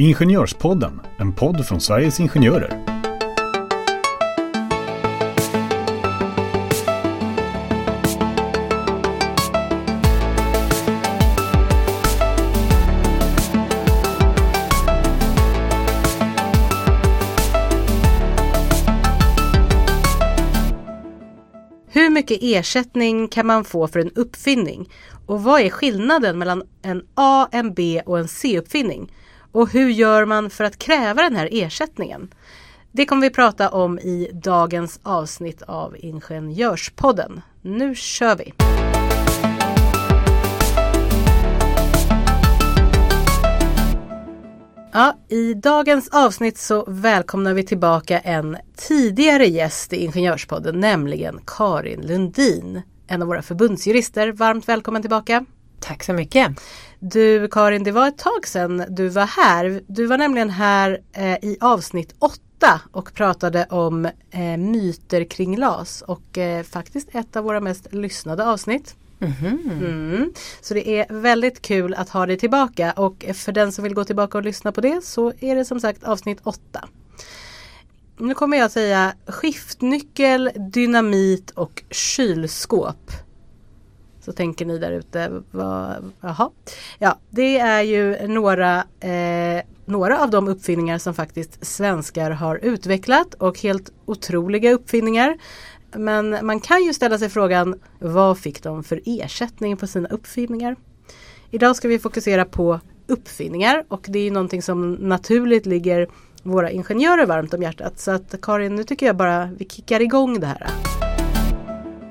Ingenjörspodden, en podd från Sveriges Ingenjörer. Hur mycket ersättning kan man få för en uppfinning? Och vad är skillnaden mellan en A, en B och en C-uppfinning? Och hur gör man för att kräva den här ersättningen? Det kommer vi prata om i dagens avsnitt av Ingenjörspodden. Nu kör vi! Ja, I dagens avsnitt så välkomnar vi tillbaka en tidigare gäst i Ingenjörspodden, nämligen Karin Lundin, en av våra förbundsjurister. Varmt välkommen tillbaka! Tack så mycket! Du Karin, det var ett tag sedan du var här. Du var nämligen här eh, i avsnitt 8 och pratade om eh, myter kring LAS och eh, faktiskt ett av våra mest lyssnade avsnitt. Mm. Så det är väldigt kul att ha dig tillbaka och för den som vill gå tillbaka och lyssna på det så är det som sagt avsnitt 8. Nu kommer jag säga skiftnyckel, dynamit och kylskåp. Så tänker ni där ute, jaha. Ja, det är ju några, eh, några av de uppfinningar som faktiskt svenskar har utvecklat och helt otroliga uppfinningar. Men man kan ju ställa sig frågan vad fick de för ersättning på sina uppfinningar? Idag ska vi fokusera på uppfinningar och det är ju någonting som naturligt ligger våra ingenjörer varmt om hjärtat. Så att Karin, nu tycker jag bara vi kickar igång det här.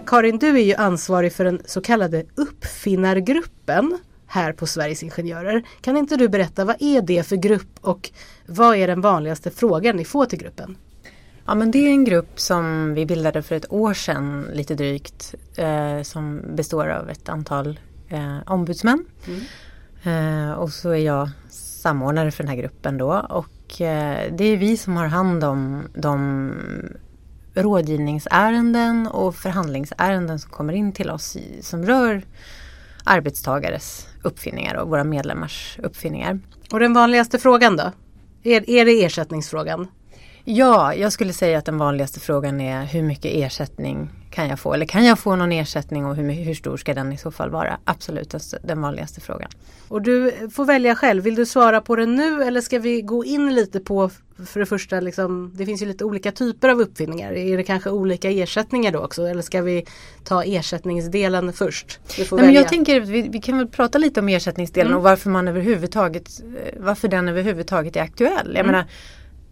Karin, du är ju ansvarig för den så kallade uppfinnargruppen här på Sveriges Ingenjörer. Kan inte du berätta vad är det för grupp och vad är den vanligaste frågan ni får till gruppen? Ja men det är en grupp som vi bildade för ett år sedan lite drygt eh, som består av ett antal eh, ombudsmän. Mm. Eh, och så är jag samordnare för den här gruppen då och eh, det är vi som har hand om de rådgivningsärenden och förhandlingsärenden som kommer in till oss i, som rör arbetstagares uppfinningar och våra medlemmars uppfinningar. Och den vanligaste frågan då? Är, är det ersättningsfrågan? Ja, jag skulle säga att den vanligaste frågan är hur mycket ersättning kan jag få? Eller kan jag få någon ersättning och hur, hur stor ska den i så fall vara? Absolut den vanligaste frågan. Och du får välja själv. Vill du svara på den nu eller ska vi gå in lite på för det första, liksom, det finns ju lite olika typer av uppfinningar. Är det kanske olika ersättningar då också eller ska vi ta ersättningsdelen först? Nej, men jag tänker vi, vi, kan väl prata lite om ersättningsdelen mm. och varför man överhuvudtaget varför den överhuvudtaget är aktuell. Jag mm. menar,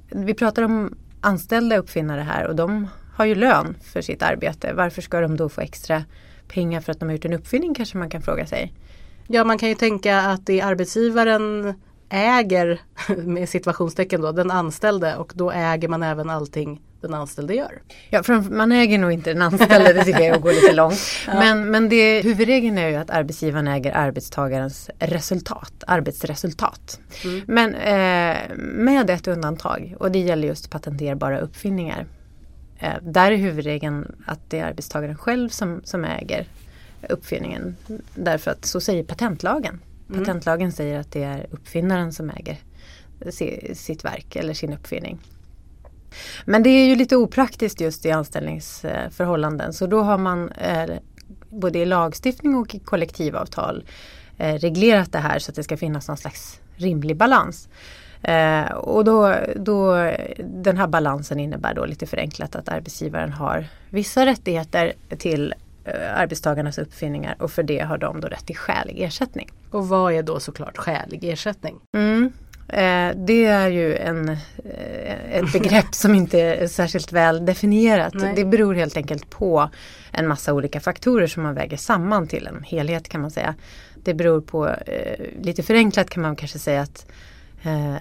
vi pratar om anställda uppfinnare här och de har ju lön för sitt arbete. Varför ska de då få extra pengar för att de har gjort en uppfinning kanske man kan fråga sig. Ja man kan ju tänka att det är arbetsgivaren äger med situationstecken då den anställde och då äger man även allting den anställde gör. Ja, man äger nog inte den anställde, det tycker jag går lite långt. ja. Men, men det, huvudregeln är ju att arbetsgivaren äger arbetstagarens resultat, arbetsresultat. Mm. Men eh, med ett undantag och det gäller just patenterbara uppfinningar. Eh, där är huvudregeln att det är arbetstagaren själv som, som äger uppfinningen. Därför att så säger patentlagen. Mm. Patentlagen säger att det är uppfinnaren som äger sitt verk eller sin uppfinning. Men det är ju lite opraktiskt just i anställningsförhållanden så då har man eh, både i lagstiftning och i kollektivavtal eh, reglerat det här så att det ska finnas någon slags rimlig balans. Eh, och då, då, den här balansen innebär då lite förenklat att arbetsgivaren har vissa rättigheter till eh, arbetstagarnas uppfinningar och för det har de då rätt till skälig ersättning. Och vad är då såklart skälig ersättning? Mm. Eh, det är ju en, eh, ett begrepp som inte är särskilt väl definierat. Nej. Det beror helt enkelt på en massa olika faktorer som man väger samman till en helhet kan man säga. Det beror på, eh, lite förenklat kan man kanske säga att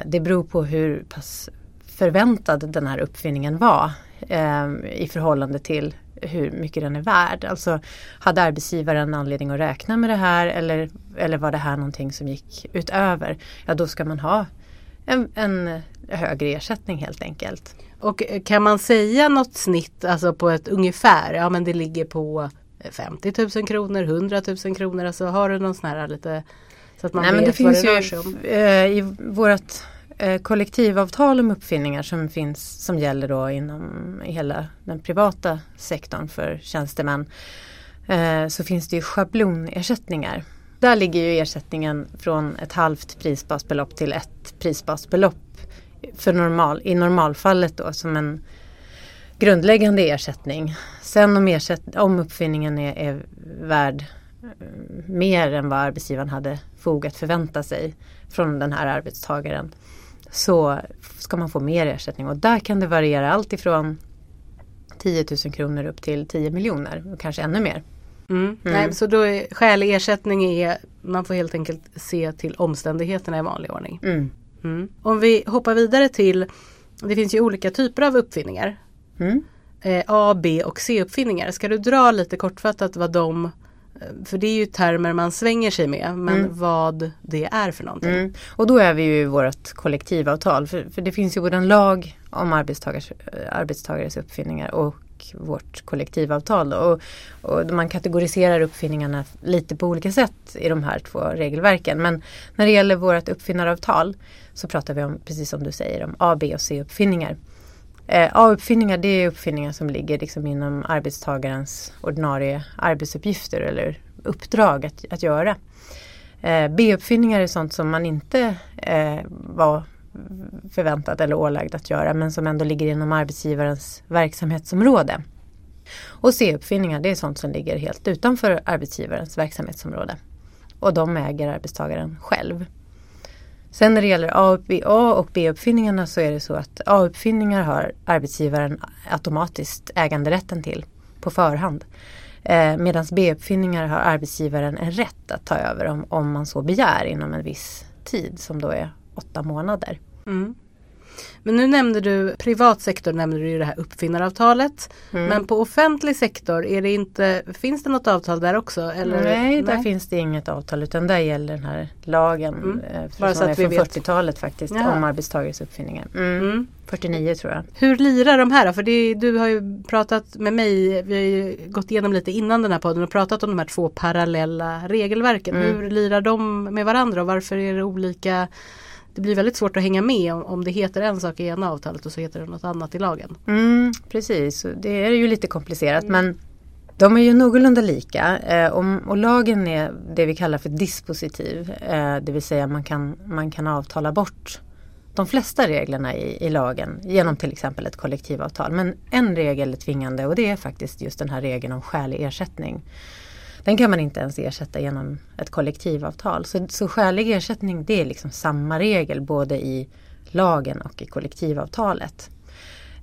det beror på hur pass förväntad den här uppfinningen var i förhållande till hur mycket den är värd. Alltså hade arbetsgivaren anledning att räkna med det här eller, eller var det här någonting som gick utöver? Ja då ska man ha en, en högre ersättning helt enkelt. Och kan man säga något snitt, alltså på ett ungefär, ja men det ligger på 50 000 kronor, 100 000 kronor, alltså har du någon sån här lite så att man Nej, vet men det vad finns det rör sig om? Eh, I vårt eh, kollektivavtal om uppfinningar som finns som gäller då inom hela den privata sektorn för tjänstemän eh, så finns det ju schablonersättningar. Där ligger ju ersättningen från ett halvt prisbasbelopp till ett prisbasbelopp för normal, i normalfallet då som en grundläggande ersättning. Sen om, ersätt, om uppfinningen är, är värd eh, mer än vad arbetsgivaren hade fog att förvänta sig från den här arbetstagaren så ska man få mer ersättning och där kan det variera allt ifrån 10 000 kronor upp till 10 miljoner och kanske ännu mer. Mm. Mm. Nej, så då är skälig ersättning är man får helt enkelt se till omständigheterna i vanlig ordning. Mm. Mm. Om vi hoppar vidare till Det finns ju olika typer av uppfinningar. Eh, A, B och C-uppfinningar. Ska du dra lite kortfattat vad de eh, för det är ju termer man svänger sig med men Mm. vad det är för någonting. Mm. Och då är vi ju i vårt kollektivavtal. För, för det finns ju både en lag om arbetstagars, arbetstagares uppfinningar och vårt kollektivavtal. Då. Och, och man kategoriserar uppfinningarna lite på olika sätt i de här två regelverken. Men när det gäller vårt uppfinnaravtal så pratar vi om, precis som du säger, om A, B och C-uppfinningar. Eh, A-uppfinningar det är uppfinningar som ligger liksom inom arbetstagarens ordinarie arbetsuppgifter eller uppdrag att, att göra. Eh, B-uppfinningar är sånt som man inte eh, var förväntad eller ålagd att göra men som ändå ligger inom arbetsgivarens verksamhetsområde. Och C-uppfinningar det är sånt som ligger helt utanför arbetsgivarens verksamhetsområde. Och de äger arbetstagaren själv. Sen när det gäller A och B- A och B-uppfinningarna så är det så att A-uppfinningar har arbetsgivaren automatiskt äganderätten till på förhand. Eh, Medan B-uppfinningar har arbetsgivaren en rätt att ta över om, om man så begär inom en viss tid som då är åtta månader. Mm. Men nu nämnde du privat sektor nämnde du ju det här uppfinnaravtalet. Mm. Men på offentlig sektor är det inte, finns det något avtal där också? Eller? nej, där finns det inget avtal utan där gäller den här lagen Mm. eh, Bara så är att vi från vet. 40-talet faktiskt Ja. om arbetstagares uppfinningar. Mm. Mm. 49 tror jag. Hur lirar de här då? För det, du har ju pratat med mig, vi har ju gått igenom lite innan den här podden och pratat om de här två parallella regelverken. Mm. Hur lirar de med varandra och varför är det olika? Det blir väldigt svårt att hänga med om, om det heter en sak i ena avtalet och så heter det något annat i lagen. Mm, precis, det är ju lite komplicerat men de är ju någorlunda lika eh, och, och lagen är det vi kallar för dispositiv. Eh, det vill säga man kan, man kan avtala bort de flesta reglerna i, i lagen genom till exempel ett kollektivavtal. Men en regel är tvingande och det är faktiskt just den här regeln om skälig ersättning. Den kan man inte ens ersätta genom ett kollektivavtal. Så, så skälig ersättning det är liksom samma regel både i lagen och i kollektivavtalet.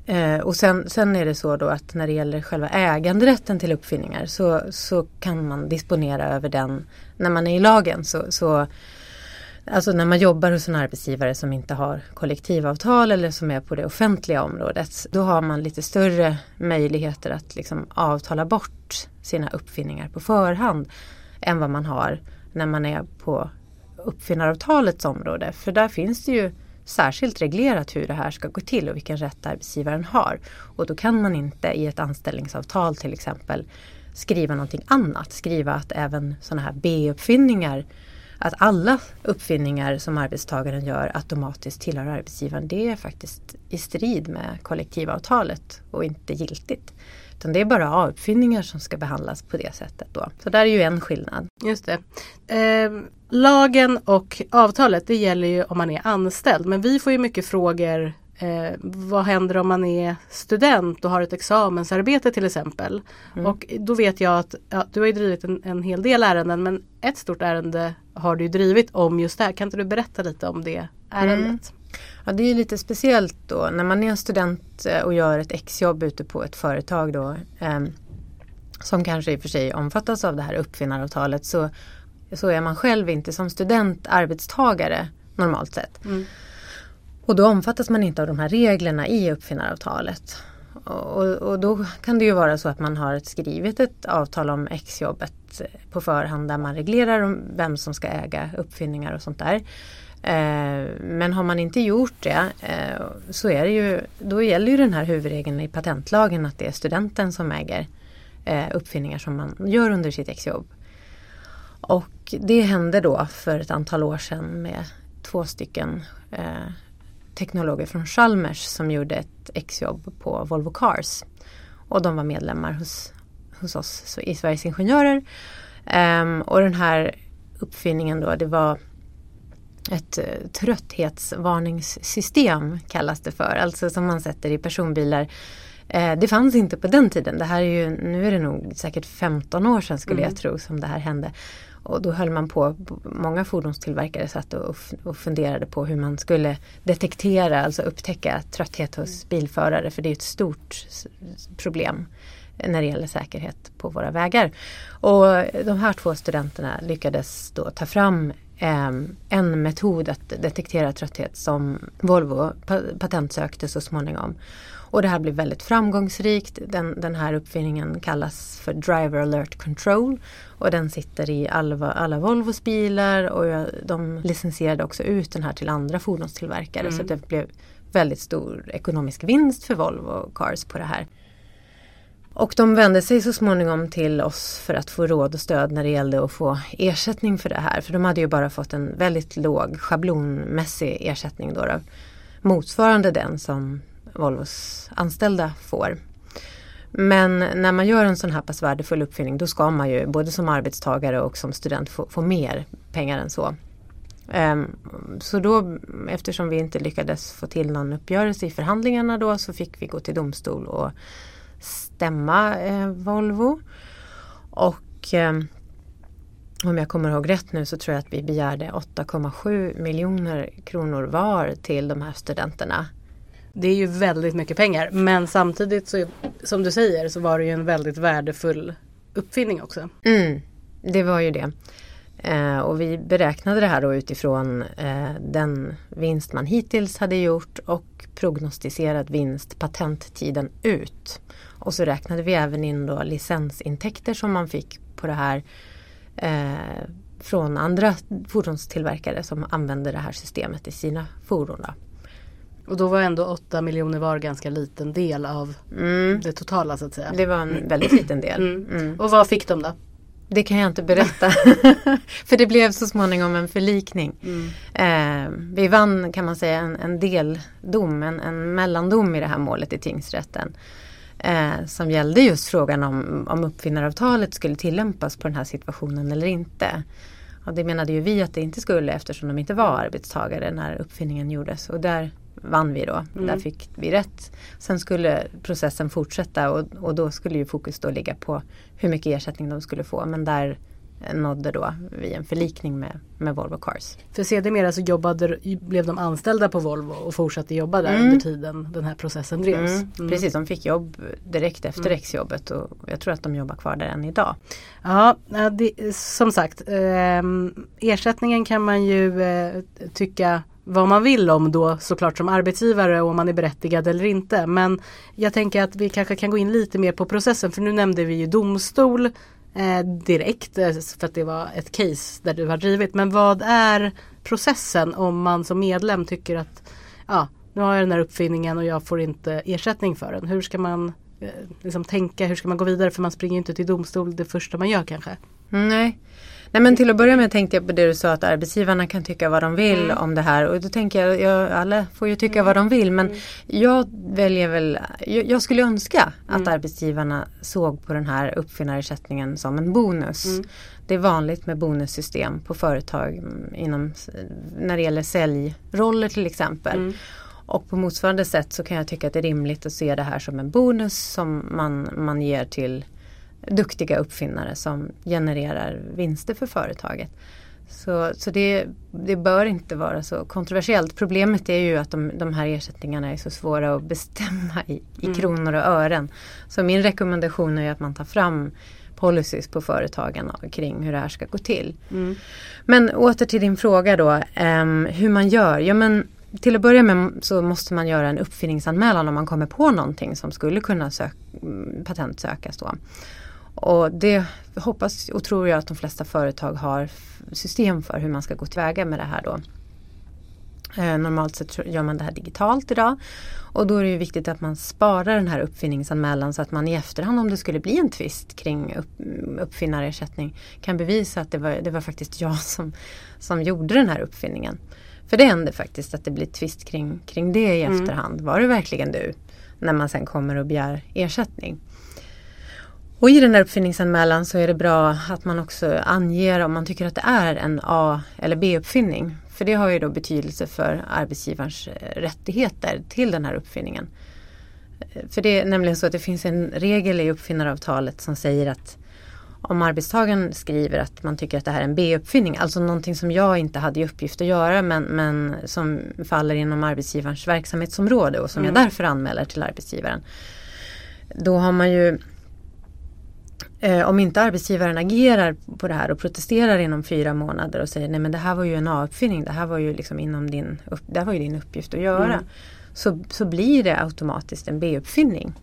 Eh, och sen, sen är det så då att när det gäller själva äganderätten till uppfinningar så, så kan man disponera över den när man är i lagen. Så, så, alltså när man jobbar hos en arbetsgivare som inte har kollektivavtal eller som är på det offentliga området. Då har man lite större möjligheter att liksom avtala bort sina uppfinningar på förhand än vad man har när man är på uppfinnaravtalets område. För där finns det ju särskilt reglerat hur det här ska gå till och vilken rätt arbetsgivaren har. Och då kan man inte i ett anställningsavtal till exempel skriva någonting annat. Skriva att även sådana här B-uppfinningar att alla uppfinningar som arbetstagaren gör automatiskt tillhör arbetsgivaren. Det är faktiskt i strid med kollektivavtalet och inte giltigt. Utan det är bara A-uppfinningar som ska behandlas på det sättet då. Så där är ju en skillnad. Just det. Eh, lagen och avtalet det gäller ju om man är anställd men vi får ju mycket frågor Eh, vad händer om man är student och har ett examensarbete till exempel. Mm. Och då vet jag att ja, du har drivit en, en hel del ärenden men ett stort ärende har du drivit om just det här. Kan inte du berätta lite om det ärendet? Ja, det är lite speciellt då när man är en student eh, och gör ett exjobb ute på ett företag då eh, som kanske i och för sig omfattas av det här uppfinnaravtalet så, så är man själv inte som student arbetstagare normalt sett. Mm. Och då omfattas man inte av de här reglerna i uppfinnaravtalet. Och, och då kan det ju vara så att man har skrivit ett avtal om exjobbet eh, på förhand där man reglerar vem som ska äga uppfinningar och sånt där. Eh, men har man inte gjort det eh, så är det ju, då gäller ju den här huvudregeln i patentlagen att det är studenten som äger uppfinningar som man gör under sitt exjobb. Och det hände då för ett antal år sedan med två stycken teknologer från Chalmers som gjorde ett exjobb på Volvo Cars. Och de var medlemmar hos, hos oss i Sveriges Ingenjörer. Um, och den här uppfinningen då det var ett uh, trötthetsvarningssystem kallas det för. Alltså som man sätter i personbilar. Uh, det fanns inte på den tiden. Det här är ju, nu är det nog säkert 15 år sedan skulle mm. jag tro som det här hände. Och då höll man på, många fordonstillverkare satt och, och funderade på hur man skulle detektera, alltså upptäcka trötthet hos bilförare för det är ett stort problem när det gäller säkerhet på våra vägar. Och de här två studenterna lyckades då ta fram eh, en metod att detektera trötthet som Volvo patentsökte så småningom. Och det här blev väldigt framgångsrikt. Den, den här uppfinningen kallas för Driver Alert Control och den sitter i alla, alla Volvos bilar och de licensierade också ut den här till andra fordonstillverkare mm. så det blev väldigt stor ekonomisk vinst för Volvo Cars på det här. Och de vände sig så småningom till oss för att få råd och stöd när det gällde att få ersättning för det här. För de hade ju bara fått en väldigt låg schablonmässig ersättning då, då motsvarande den som Volvos anställda får. Men när man gör en sån här pass värdefull uppfinning då ska man ju både som arbetstagare och som student få, få mer pengar än så. Um, så då eftersom vi inte lyckades få till någon uppgörelse i förhandlingarna då så fick vi gå till domstol och stämma eh, Volvo. Och eh, om jag kommer ihåg rätt nu så tror jag att vi begärde 8,7 miljoner kronor var till de här studenterna. Det är ju väldigt mycket pengar men samtidigt så som du säger så var det ju en väldigt värdefull uppfinning också. Mm, det var ju det. Eh, och vi beräknade det här då utifrån eh, den vinst man hittills hade gjort och prognostiserad vinst patenttiden ut. Och så räknade vi även in då licensintäkter som man fick på det här eh, från andra fordonstillverkare som använder det här systemet i sina fordon. Då. Och då var ändå 8 miljoner var ganska liten del av mm. det totala så att säga. Det var en väldigt liten del. Mm. Mm. Och vad fick de då? Det kan jag inte berätta. För det blev så småningom en förlikning. Mm. Eh, vi vann kan man säga en, en deldom, en, en mellandom i det här målet i tingsrätten. Eh, som gällde just frågan om, om uppfinnaravtalet skulle tillämpas på den här situationen eller inte. Och det menade ju vi att det inte skulle eftersom de inte var arbetstagare när uppfinningen gjordes. Och där vann vi då. Mm. Där fick vi rätt. Sen skulle processen fortsätta och, och då skulle ju fokus då ligga på hur mycket ersättning de skulle få. Men där nådde då vi en förlikning med, med Volvo Cars. För sedermera så jobbade, blev de anställda på Volvo och fortsatte jobba där mm. under tiden den här processen drevs. Mm. Mm. Precis, de fick jobb direkt efter mm. exjobbet och jag tror att de jobbar kvar där än idag. Ja, det, som sagt eh, ersättningen kan man ju eh, tycka vad man vill om då såklart som arbetsgivare och om man är berättigad eller inte. Men jag tänker att vi kanske kan gå in lite mer på processen för nu nämnde vi ju domstol eh, direkt eh, för att det var ett case där du har drivit. Men vad är processen om man som medlem tycker att ja, nu har jag den här uppfinningen och jag får inte ersättning för den. Hur ska man eh, liksom tänka, hur ska man gå vidare? För man springer inte till domstol det första man gör kanske. Nej. Nej men till att börja med tänkte jag på det du sa att arbetsgivarna kan tycka vad de vill mm. om det här och då tänker jag, jag alla får ju tycka mm. vad de vill men mm. jag väljer väl, jag, jag skulle önska att mm. arbetsgivarna såg på den här uppfinnarersättningen som en bonus. Mm. Det är vanligt med bonussystem på företag mm, inom, när det gäller säljroller till exempel. Och på motsvarande sätt så kan jag tycka att det är rimligt att se det här som en bonus som man, man ger till duktiga uppfinnare som genererar vinster för företaget. Så, så det, det bör inte vara så kontroversiellt. Problemet är ju att de, de här ersättningarna är så svåra att bestämma i, i mm. kronor och ören. Så min rekommendation är att man tar fram policies på företagen kring hur det här ska gå till. Mm. Men åter till din fråga då, um, hur man gör. Ja, men till att börja med så måste man göra en uppfinningsanmälan om man kommer på någonting som skulle kunna sök patentsökas. Då. Och det hoppas och tror jag att de flesta företag har system för hur man ska gå tillväga med det här då. Eh, normalt sett gör man det här digitalt idag. Och då är det ju viktigt att man sparar den här uppfinningsanmälan så att man i efterhand om det skulle bli en tvist kring upp, uppfinnarersättning kan bevisa att det var, det var faktiskt jag som, som gjorde den här uppfinningen. För det händer faktiskt att det blir tvist kring, kring det i Mm. efterhand. Var det verkligen du? När man sen kommer och begär ersättning. Och i den där uppfinningsanmälan så är det bra att man också anger om man tycker att det är en A eller B-uppfinning. För det har ju då betydelse för arbetsgivarens eh, rättigheter till den här uppfinningen. Eh, För det är nämligen så att det finns en regel i uppfinnaravtalet som säger att om arbetstagaren skriver att man tycker att det här är en B-uppfinning, alltså någonting som jag inte hade i uppgift att göra men, men som faller inom arbetsgivarens verksamhetsområde och som jag därför anmäler till arbetsgivaren. Då har man ju Eh, om inte arbetsgivaren agerar på det här och protesterar inom fyra månader och säger nej men det här var ju en A-uppfinning, det här var ju liksom inom din, upp, det var ju din uppgift att göra. Mm. Så, så blir det automatiskt en B-uppfinning.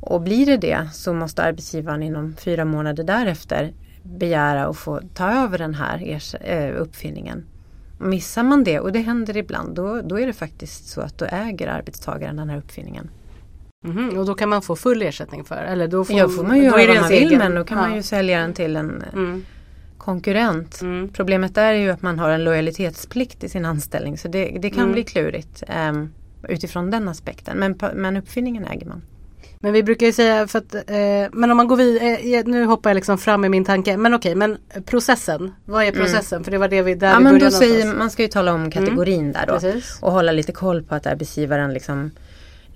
Och blir det det så måste arbetsgivaren inom fyra månader därefter begära att få ta över den här eh, uppfinningen. Missar man det, och det händer ibland, då, då är det faktiskt så att då äger arbetstagaren den här uppfinningen. Mhm, Och då kan man få full ersättning för? Eller då får, Ja, får man ju då göra vad man vill egen- men då kan man Ja. ju sälja den till en eh, Mm. konkurrent. Mm. Problemet där är ju att man har en lojalitetsplikt i sin anställning så det, det kan Mm. bli klurigt ehm, utifrån den aspekten. Men, men uppfinningen äger man. Men vi brukar ju säga för att, eh, men om man går vidare, eh, nu hoppar jag liksom fram i min tanke, men okej, men processen, vad är processen? För det var det vi, där Mm. Ja, vi men började då säger, man ska ju tala om kategorin där då. Precis. Och hålla lite koll på att arbetsgivaren liksom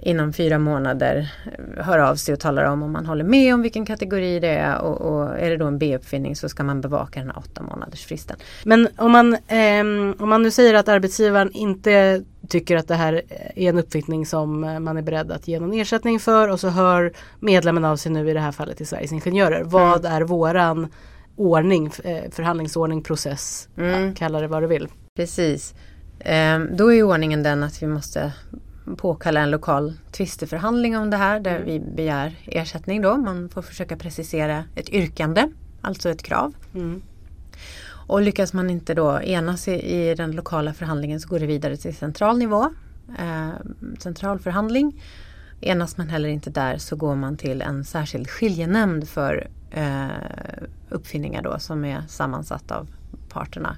inom fyra månader eh, hör av sig och talar om om man håller med om vilken kategori det är och, och är det då en B-uppfinning så ska man bevaka den här åtta månaders fristen. Men om man, ehm, om man nu säger att arbetsgivaren inte tycker att det här är en uppfinning som eh, man är beredd att ge någon ersättning för och så hör medlemmen av sig nu i det här fallet till Sveriges Ingenjörer. Vad Mm. är våran ordning, eh, förhandlingsordning, process, Mm. ja, kalla det vad du vill. Precis. Ehm, då är ordningen den att vi måste påkalla en lokal tvisteförhandling om det här där vi begär ersättning då. Man får försöka precisera ett yrkande, alltså ett krav. Mm. Och lyckas man inte då enas i, i den lokala förhandlingen så går det vidare till central nivå. Eh, central förhandling. Enas man heller inte där så går man till en särskild skiljenämnd för eh, uppfinningar då som är sammansatt av parterna.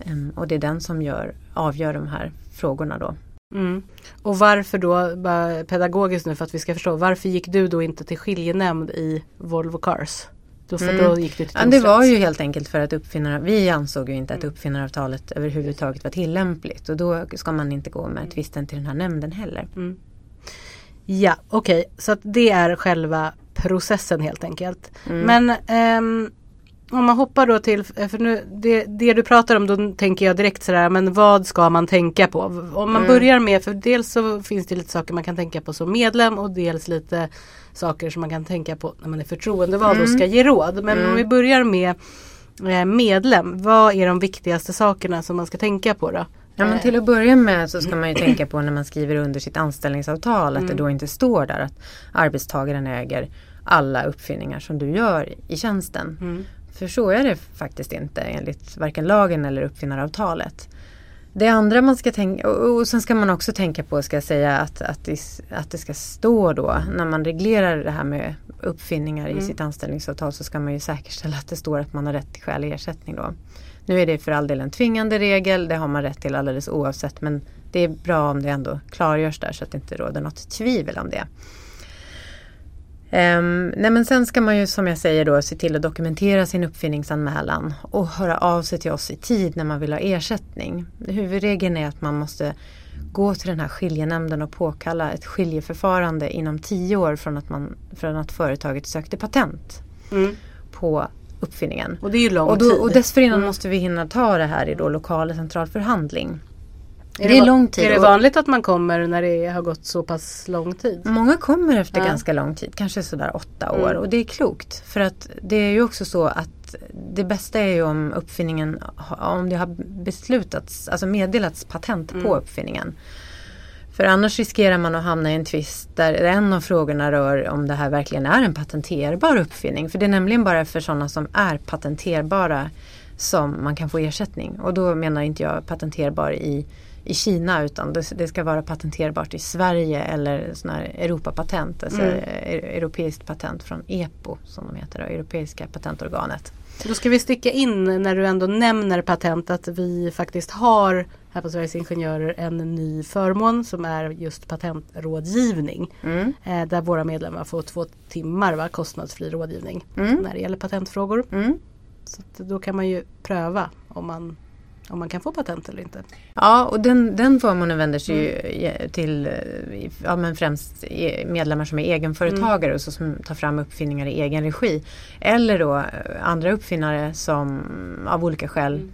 Em, och det är den som gör, avgör de här frågorna då. Mm. Och varför då, bara pedagogiskt nu för att vi ska förstå, varför gick du då inte till skiljenämnd i Volvo Cars? Då, för Mm. då gick du till Ja, det var ju helt enkelt för att uppfinnare, vi ansåg ju inte att uppfinnaravtalet överhuvudtaget var tillämpligt och då ska man inte gå med tvisten till den här nämnden heller. Mm. Ja, okej. Så att det är själva processen helt enkelt. Mm. Men ehm, om man hoppar då till, för nu, det, det du pratar om då tänker jag direkt sådär, men vad ska man tänka på? Om man Mm. börjar med, för dels så finns det lite saker man kan tänka på som medlem och dels lite saker som man kan tänka på när man är förtroendevald och ska ge råd. Men om vi börjar med eh, medlem, vad är de viktigaste sakerna som man ska tänka på då? Ja men till att börja med så ska man ju tänka på när man skriver under sitt anställningsavtal att det då inte står där att arbetstagaren äger alla uppfinningar som du gör i tjänsten. Mm. För så är det faktiskt inte enligt varken lagen eller uppfinnaravtalet. Det andra man ska tänka, och sen ska man också tänka på, ska jag säga, att, att, det, att det ska stå då, när man reglerar det här med uppfinningar i sitt anställningsavtal så ska man ju säkerställa att det står att man har rätt till skälig ersättning då. Nu är det för all del en tvingande regel, det har man rätt till alldeles oavsett men det är bra om det ändå klargörs där så att det inte råder något tvivel om det. Um, nej men sen ska man ju som jag säger då se till att dokumentera sin uppfinningsanmälan och höra av sig till oss i tid när man vill ha ersättning. Huvudregeln är att man måste gå till den här skiljenämnden och påkalla ett skiljeförfarande inom tio år från att, man, från att företaget sökte patent Mm. på uppfinningen. Och det är ju lång Och, då, tid. och dessförinnan Mm. måste vi hinna ta det här i då lokal och central förhandling. Är det är va- lång tid Är det vanligt att man kommer när det har gått så pass lång tid? Många kommer efter Ja. ganska lång tid, kanske sådär åtta år Mm. och det är klokt. För att det är ju också så att det bästa är ju om uppfinningen, om det har beslutats, alltså meddelats patent Mm. på uppfinningen. För annars riskerar man att hamna i en tvist där en av frågorna rör om det här verkligen är en patenterbar uppfinning. För det är nämligen bara för sådana som är patenterbara som man kan få ersättning. Och då menar inte jag patenterbar i, i Kina utan det, det ska vara patenterbart i Sverige eller sån här Europapatent, alltså Mm. e- europeiskt patent från EPO som de heter, då, Europeiska patentorganet. Då ska vi sticka in när du ändå nämner patent att vi faktiskt har här på Sveriges Ingenjörer en ny förmån som är just patentrådgivning. Mm. Eh, där våra medlemmar får två timmar va, kostnadsfri rådgivning Mm. när det gäller patentfrågor. Mm. Så då kan man ju pröva om man, om man kan få patent eller inte. Ja, och den, den förmånen vänder sig ju eh, till eh, ja, men främst medlemmar som är egenföretagare och så som tar fram uppfinningar i egen regi. Eller då eh, andra uppfinnare som av olika skäl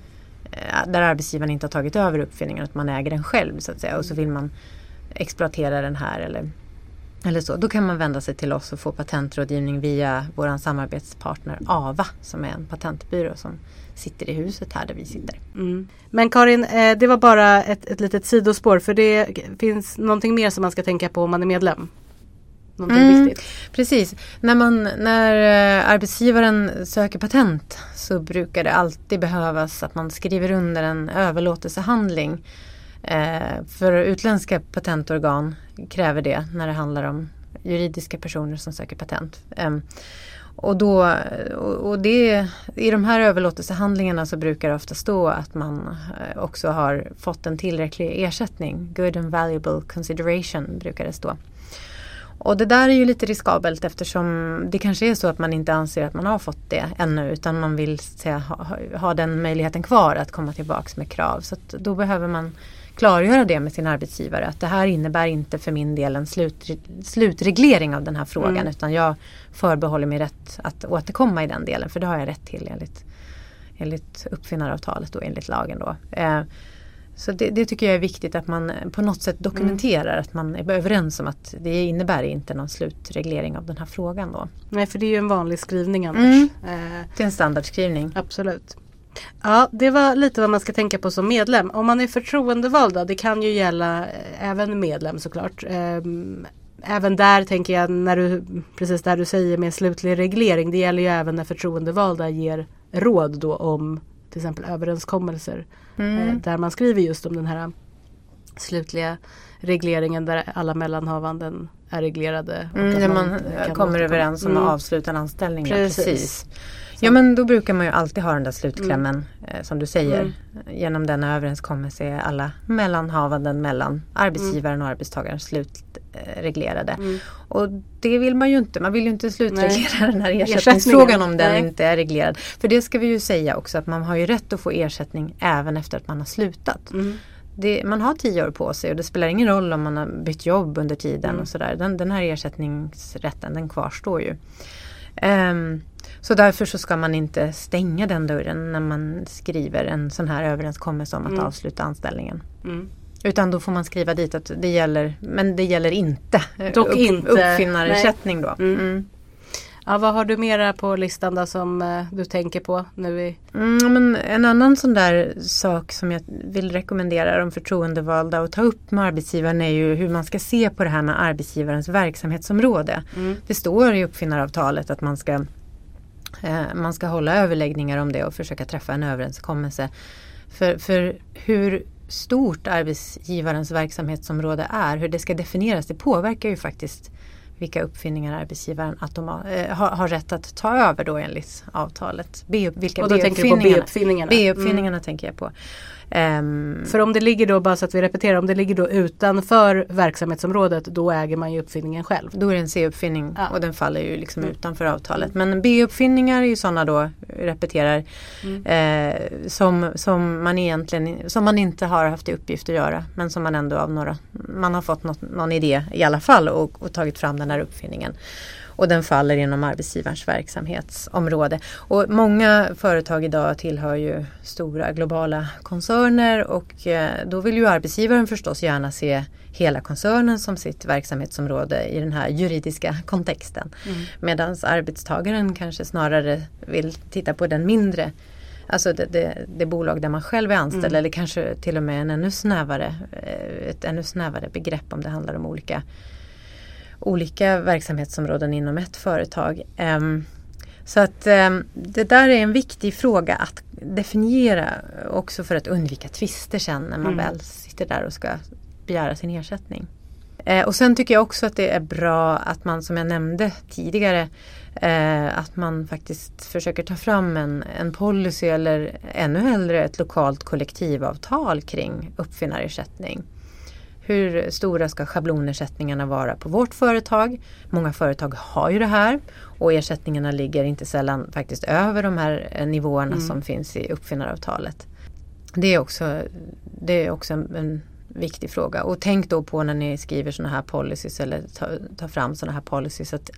eh, där arbetsgivaren inte har tagit över uppfinningen, att man äger den själv så att säga. Och så vill man exploatera den här eller, eller så. Då kan man vända sig till oss och få patentrådgivning via vår samarbetspartner AVA som är en patentbyrå som sitter i huset här där vi sitter. Mm. Men Karin, eh, det var bara ett, ett litet sidospår för det finns någonting mer som man ska tänka på om man är medlem. Någonting Mm. viktigt. Precis. När, man, när eh, arbetsgivaren söker patent så brukar det alltid behövas att man skriver under en överlåtelsehandling. Eh, för utländska patentorgan kräver det när det handlar om juridiska personer som söker patent. Ehm, och då, och det, I de här överlåtelsehandlingarna så brukar det ofta stå att man eh, också har fått en tillräcklig ersättning. Good and valuable consideration brukar det stå. Och det där är ju lite riskabelt eftersom det kanske är så att man inte anser att man har fått det ännu utan man vill säga, ha, ha- den möjligheten kvar att komma tillbaks med krav. Så att då behöver man klargöra det med sin arbetsgivare att det här innebär inte för min del en slut, slutreglering av den här frågan Mm. utan jag förbehåller mig rätt att återkomma i den delen för det har jag rätt till enligt, enligt uppfinnaravtalet och enligt lagen. Då. Eh, så det, det tycker jag är viktigt att man på något sätt dokumenterar att man är överens om att det innebär inte någon slutreglering av den här frågan då. Nej för det är ju en vanlig skrivning annars. Mm. Eh, Det är en standardskrivning. Absolut. Ja, det var lite vad man ska tänka på som medlem. Om man är förtroendevalda, det kan ju gälla eh, även medlem såklart. Ehm, Även där tänker jag, när du, precis där du säger med slutlig reglering, det gäller ju även när förtroendevalda ger råd då om till exempel överenskommelser. Mm. Eh, Där man skriver just om den här slutliga regleringen där alla mellanhavanden är reglerade. Mm, när man kan kommer överens om Mm. att avsluta en anställning. Precis. Precis. Ja men då brukar man ju alltid ha den där slutklämmen eh, som du säger. Mm. Genom denna överenskommelse är alla mellanhavanden mellan arbetsgivaren och arbetstagaren slutreglerade. Mm. Och det vill man ju inte. Man vill ju inte slutreglera den här ersättningsfrågan om den Nej. inte är reglerad. För det ska vi ju säga också att man har ju rätt att få ersättning även efter att man har slutat. Mm. Det, man har tio år på sig och det spelar ingen roll om man har bytt jobb under tiden Mm. och sådär. Den, den här ersättningsrätten den kvarstår ju. Ehm, så därför så ska man inte stänga den dörren när man skriver en sån här överenskommelse om att Mm. avsluta anställningen. Mm. Utan då får man skriva dit att det gäller, men det gäller inte Dock inte. uppfinnarersättning då. Ja, vad har du mera på listan då som eh, du tänker på nu i Mm, men en annan sån där sak som jag vill rekommendera de förtroendevalda att ta upp med arbetsgivaren är ju hur man ska se på det här med arbetsgivarens verksamhetsområde. Mm. Det står i uppfinnaravtalet att man ska, eh, man ska hålla överläggningar om det och försöka träffa en överenskommelse. För, för hur stort arbetsgivarens verksamhetsområde är, hur det ska definieras, det påverkar ju faktiskt vilka uppfinningar arbetsgivaren automa- eh, har, har rätt att ta över då enligt avtalet. B, vilka Och då tänker du på B-uppfinningarna- B-uppfinningarna? B-uppfinningarna tänker jag på. Ehm, För om det ligger då, bara så att vi repeterar, om det ligger då utanför verksamhetsområdet då äger man ju uppfinningen själv. Då är det en C-uppfinning Ja. och den faller ju liksom Mm. utanför avtalet. Men B-uppfinningar är ju sådana då, repeterar, Mm. eh, som, som, man egentligen, som man inte har haft i uppgift att göra. Men som man ändå av några, man har fått något, någon idé i alla fall och, och tagit fram den här uppfinningen. Och den faller inom arbetsgivarens verksamhetsområde. Och många företag idag tillhör ju stora globala koncerner och eh, då vill ju arbetsgivaren förstås gärna se hela koncernen som sitt verksamhetsområde i den här juridiska kontexten. Mm. Medan arbetstagaren kanske snarare vill titta på den mindre Alltså det, det, det bolag där man själv är anställd Mm. eller kanske till och med en ännu snävare, eh, ett ännu snävare begrepp om det handlar om olika olika verksamhetsområden inom ett företag. Ehm, så att ehm, det där är en viktig fråga att definiera också för att undvika tvister sen när man Mm. väl sitter där och ska begära sin ersättning. Eh, och sen tycker jag också att det är bra att man som jag nämnde tidigare eh, att man faktiskt försöker ta fram en, en policy eller ännu hellre ett lokalt kollektivavtal kring uppfinnarersättning. Hur stora ska schablonersättningarna vara på vårt företag? Många företag har ju det här och ersättningarna ligger inte sällan faktiskt över de här eh, nivåerna mm. som finns i uppfinnaravtalet. Det är också, det är också en, en viktig fråga. Och tänk då på när ni skriver sådana här policies eller tar ta fram sådana här policies att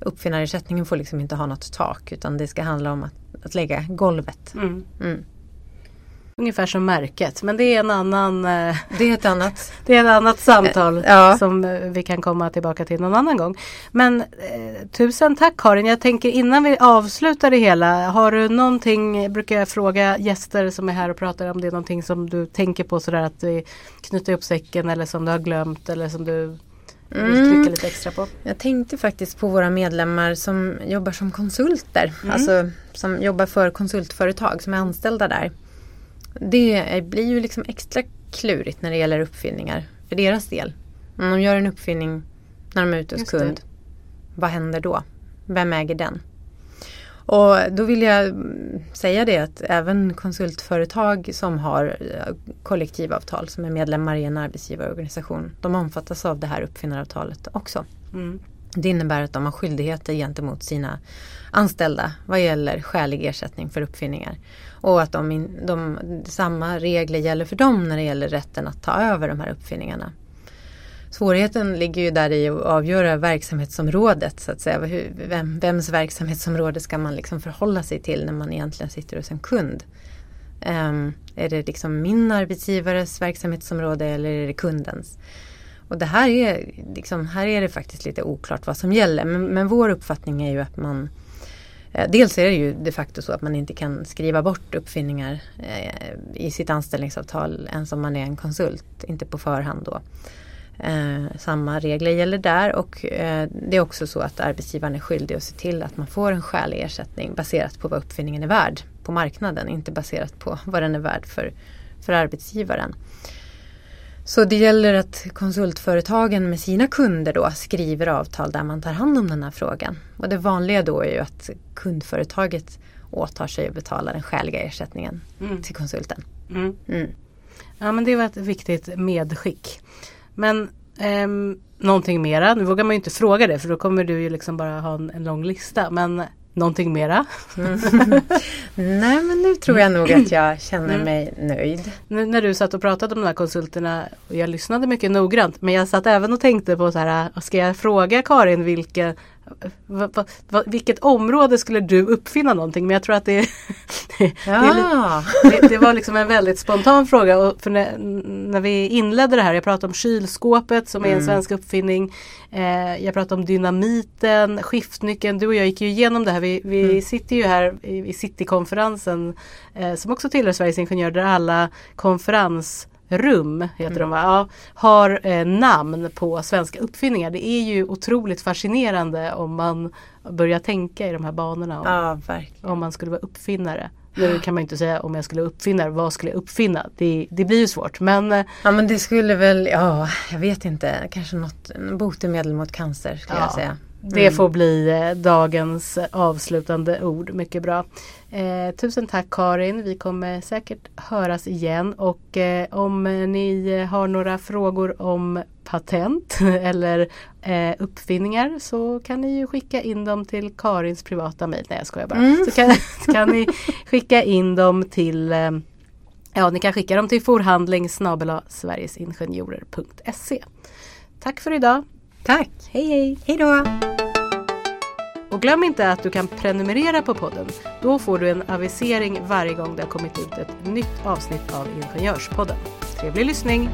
uppfinnarersättningen får liksom inte ha något tak utan det ska handla om att, att lägga golvet. Mm. Mm. Ungefär som märket men det är en annan eh, Det är ett annat Det är ett annat samtal eh, ja. som eh, vi kan komma tillbaka till någon annan gång. Men tusen tack Karin. Jag tänker innan vi avslutar det hela. Har du någonting, brukar jag fråga gäster som är här och pratar om det är någonting som du tänker på sådär att vi knyter upp säcken eller som du har glömt eller som du mm. lite extra på? Jag tänkte faktiskt på våra medlemmar som jobbar som konsulter. Mm. Alltså som jobbar för konsultföretag som är anställda där. Det blir ju liksom extra klurigt när det gäller uppfinningar för deras del. Om de gör en uppfinning när de är ute hos kund. Vad händer då? Vem äger den? Och då vill jag säga det att även konsultföretag som har eh, kollektivavtal som är medlemmar i en arbetsgivarorganisation. De omfattas av det här uppfinnaravtalet också. Mm. Det innebär att de har skyldigheter gentemot sina anställda vad gäller skälig ersättning för uppfinningar. Och att de, de, samma regler gäller för dem när det gäller rätten att ta över de här uppfinningarna. Svårigheten ligger ju där i att avgöra verksamhetsområdet så att säga. Vem, vems verksamhetsområde ska man liksom förhålla sig till när man egentligen sitter hos en kund? Um, är det liksom min arbetsgivares verksamhetsområde eller är det kundens? Och det här är, liksom, här är det faktiskt lite oklart vad som gäller. Men, men vår uppfattning är ju att man Eh, dels är det ju de facto så att man inte kan skriva bort uppfinningar eh, i sitt anställningsavtal ens om man är en konsult, inte på förhand då. Eh, samma regler gäller där och det är också så att arbetsgivaren är skyldig att se till att man får en skälig ersättning baserat på vad uppfinningen är värd på marknaden, inte baserat på vad den är värd för, för arbetsgivaren. Så det gäller att konsultföretagen med sina kunder då skriver avtal där man tar hand om den här frågan. Och det vanliga då är ju att kundföretaget åtar sig att betala den skäliga ersättningen mm. till konsulten. Mm. Mm. Ja men det var ett viktigt medskick. Men eh, någonting mera, nu vågar man ju inte fråga det för då kommer du ju liksom bara ha en, en lång lista. Men någonting mera? Mm. Nej men nu tror jag nog att jag känner mm. mig nöjd. Nu när du satt och pratade om de här konsulterna och jag lyssnade mycket noggrant men jag satt även och tänkte på så här, ska jag fråga Karin vilka Va, va, va, vilket område skulle du uppfinna någonting? Men jag tror att det, ja. det, det, var liksom en väldigt spontan fråga. Och för när, när, vi inledde det här, jag pratade om kylskåpet som är en mm. svensk uppfinning. Eh, jag pratade om dynamiten, skiftnyckeln. Du och jag gick ju igenom det här. Vi, vi mm. sitter ju här i, i Citykonferensen eh, som också tillhör Sveriges Ingenjörer där alla konferens rum heter mm. de va? Ja, har eh, namn på svenska uppfinningar. Det är ju otroligt fascinerande om man börjar tänka i de här banorna. Om, ja, om man skulle vara uppfinnare. Nu kan man inte säga om jag skulle uppfinna, vad skulle jag uppfinna? Det, det blir ju svårt men eh, Ja men det skulle väl, ja jag vet inte, kanske något botemedel mot cancer skulle ja. jag säga. Det mm. får bli eh, dagens avslutande ord. Mycket bra. Eh, tusen tack Karin. Vi kommer säkert höras igen och eh, om ni har några frågor om patent eller eh, uppfinningar så kan ni ju skicka in dem till Karins privata mejl. Nej jag skojar bara. Mm. Så kan, kan ni skicka in dem till eh, Ja, ni kan skicka dem till forhandling. Tack för idag. Tack. Hej hej. Hej då. Och glöm inte att du kan prenumerera på podden. Då får du en avisering varje gång det har kommit ut ett nytt avsnitt av Ingenjörspodden. Trevlig lyssning!